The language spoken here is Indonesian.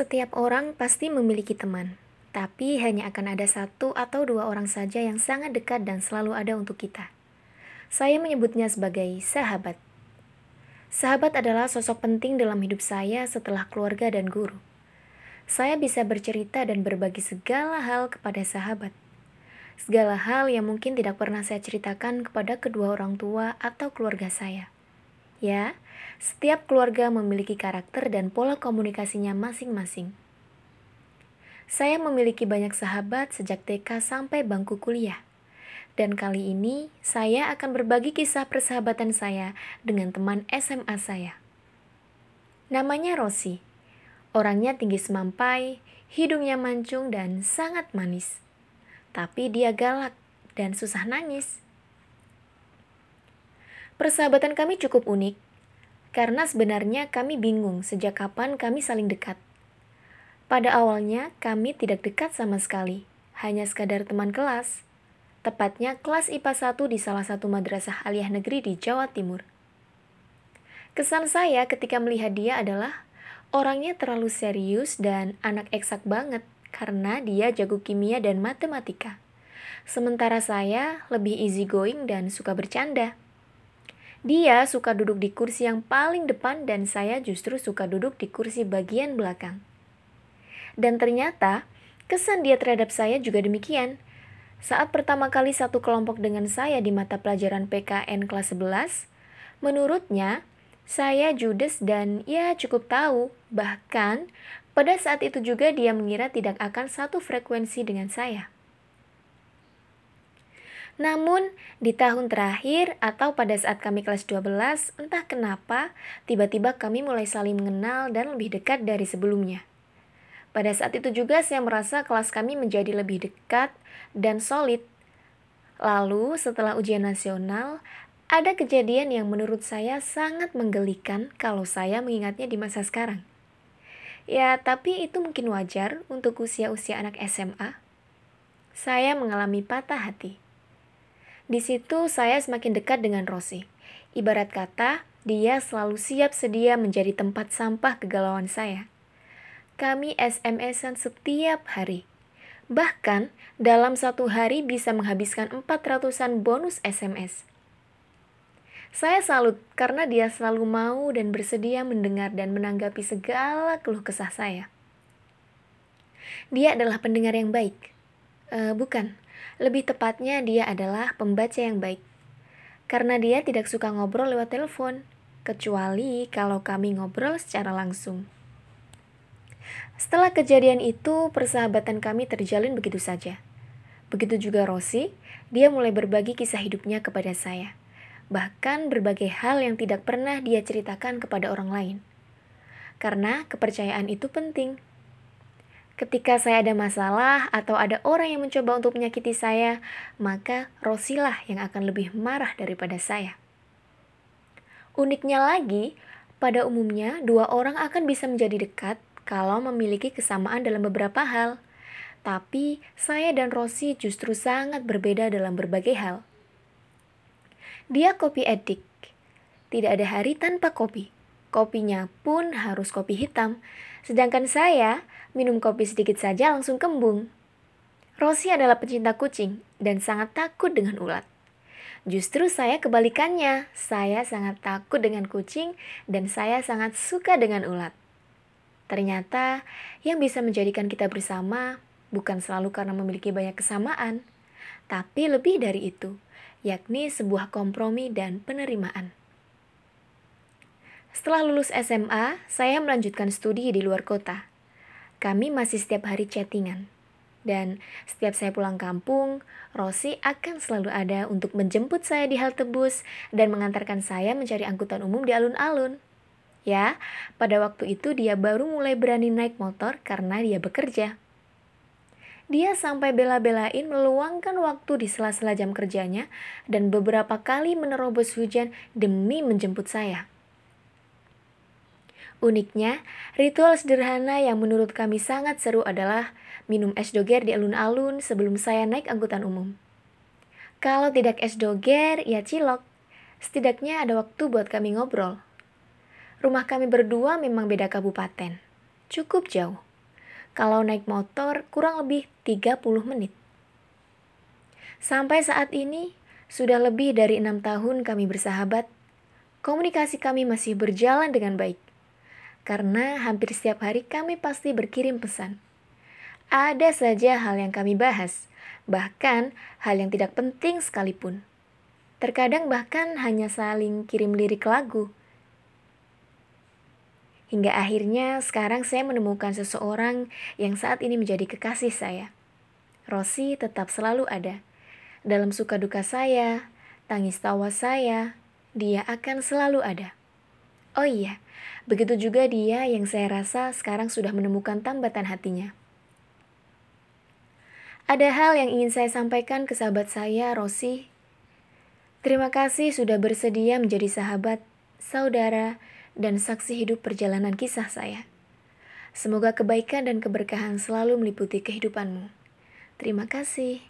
Setiap orang pasti memiliki teman, tapi hanya akan ada satu atau dua orang saja yang sangat dekat dan selalu ada untuk kita. Saya menyebutnya sebagai sahabat. Sahabat adalah sosok penting dalam hidup saya setelah keluarga dan guru. Saya bisa bercerita dan berbagi segala hal kepada sahabat. Segala hal yang mungkin tidak pernah saya ceritakan kepada kedua orang tua atau keluarga saya. Ya, setiap keluarga memiliki karakter dan pola komunikasinya masing-masing. Saya memiliki banyak sahabat sejak TK sampai bangku kuliah. Dan kali ini saya akan berbagi kisah persahabatan saya dengan teman SMA saya. Namanya Rosi. Orangnya tinggi semampai, hidungnya mancung dan sangat manis. Tapi dia galak dan susah nangis. Persahabatan kami cukup unik, karena sebenarnya kami bingung sejak kapan kami saling dekat. Pada awalnya, kami tidak dekat sama sekali, hanya sekadar teman kelas. Tepatnya kelas IPA 1 di salah satu madrasah aliyah negeri di Jawa Timur. Kesan saya ketika melihat dia adalah orangnya terlalu serius dan anak eksak banget karena dia jago kimia dan matematika. Sementara saya lebih easy going dan suka bercanda. Dia suka duduk di kursi yang paling depan dan saya justru suka duduk di kursi bagian belakang. Dan ternyata, kesan dia terhadap saya juga demikian. Saat pertama kali satu kelompok dengan saya di mata pelajaran PKN kelas 11, menurutnya saya judes dan ya cukup tahu. Bahkan pada saat itu juga dia mengira tidak akan satu frekuensi dengan saya. Namun, di tahun terakhir atau pada saat kami kelas 12, entah kenapa, tiba-tiba kami mulai saling mengenal dan lebih dekat dari sebelumnya. Pada saat itu juga saya merasa kelas kami menjadi lebih dekat dan solid. Lalu, setelah ujian nasional, ada kejadian yang menurut saya sangat menggelikan kalau saya mengingatnya di masa sekarang. Ya, tapi itu mungkin wajar untuk usia-usia anak SMA. Saya mengalami patah hati. Di situ saya semakin dekat dengan Rosi. Ibarat kata, dia selalu siap sedia menjadi tempat sampah kegalauan saya. Kami SMS-an setiap hari. Bahkan, dalam satu hari bisa menghabiskan 400-an bonus SMS. Saya salut karena dia selalu mau dan bersedia mendengar dan menanggapi segala keluh kesah saya. Dia adalah pendengar yang baik. Uh, bukan, lebih tepatnya dia adalah pembaca yang baik. Karena dia tidak suka ngobrol lewat telepon, kecuali kalau kami ngobrol secara langsung. Setelah kejadian itu, persahabatan kami terjalin begitu saja. Begitu juga Rosi, dia mulai berbagi kisah hidupnya kepada saya. Bahkan berbagai hal yang tidak pernah dia ceritakan kepada orang lain. Karena kepercayaan itu penting Ketika saya ada masalah atau ada orang yang mencoba untuk menyakiti saya, maka Rosilah yang akan lebih marah daripada saya. Uniknya lagi, pada umumnya dua orang akan bisa menjadi dekat kalau memiliki kesamaan dalam beberapa hal. Tapi saya dan Rosi justru sangat berbeda dalam berbagai hal. Dia kopi edik. Tidak ada hari tanpa kopi. Kopinya pun harus kopi hitam. Sedangkan saya minum kopi sedikit saja langsung kembung. Rosi adalah pecinta kucing dan sangat takut dengan ulat. Justru saya kebalikannya, saya sangat takut dengan kucing dan saya sangat suka dengan ulat. Ternyata yang bisa menjadikan kita bersama bukan selalu karena memiliki banyak kesamaan, tapi lebih dari itu, yakni sebuah kompromi dan penerimaan. Setelah lulus SMA, saya melanjutkan studi di luar kota kami masih setiap hari chattingan. Dan setiap saya pulang kampung, Rosi akan selalu ada untuk menjemput saya di halte bus dan mengantarkan saya mencari angkutan umum di alun-alun. Ya, pada waktu itu dia baru mulai berani naik motor karena dia bekerja. Dia sampai bela-belain meluangkan waktu di sela-sela jam kerjanya dan beberapa kali menerobos hujan demi menjemput saya. Uniknya, ritual sederhana yang menurut kami sangat seru adalah minum es doger di alun-alun sebelum saya naik angkutan umum. Kalau tidak es doger, ya cilok. Setidaknya ada waktu buat kami ngobrol. Rumah kami berdua memang beda kabupaten. Cukup jauh. Kalau naik motor kurang lebih 30 menit. Sampai saat ini, sudah lebih dari enam tahun kami bersahabat, komunikasi kami masih berjalan dengan baik. Karena hampir setiap hari kami pasti berkirim pesan. Ada saja hal yang kami bahas, bahkan hal yang tidak penting sekalipun. Terkadang bahkan hanya saling kirim lirik lagu. Hingga akhirnya sekarang saya menemukan seseorang yang saat ini menjadi kekasih saya. Rosi tetap selalu ada dalam suka duka saya, tangis tawa saya, dia akan selalu ada. Oh iya, begitu juga dia yang saya rasa sekarang sudah menemukan tambatan hatinya. Ada hal yang ingin saya sampaikan ke sahabat saya, Rosi. Terima kasih sudah bersedia menjadi sahabat, saudara, dan saksi hidup perjalanan kisah saya. Semoga kebaikan dan keberkahan selalu meliputi kehidupanmu. Terima kasih.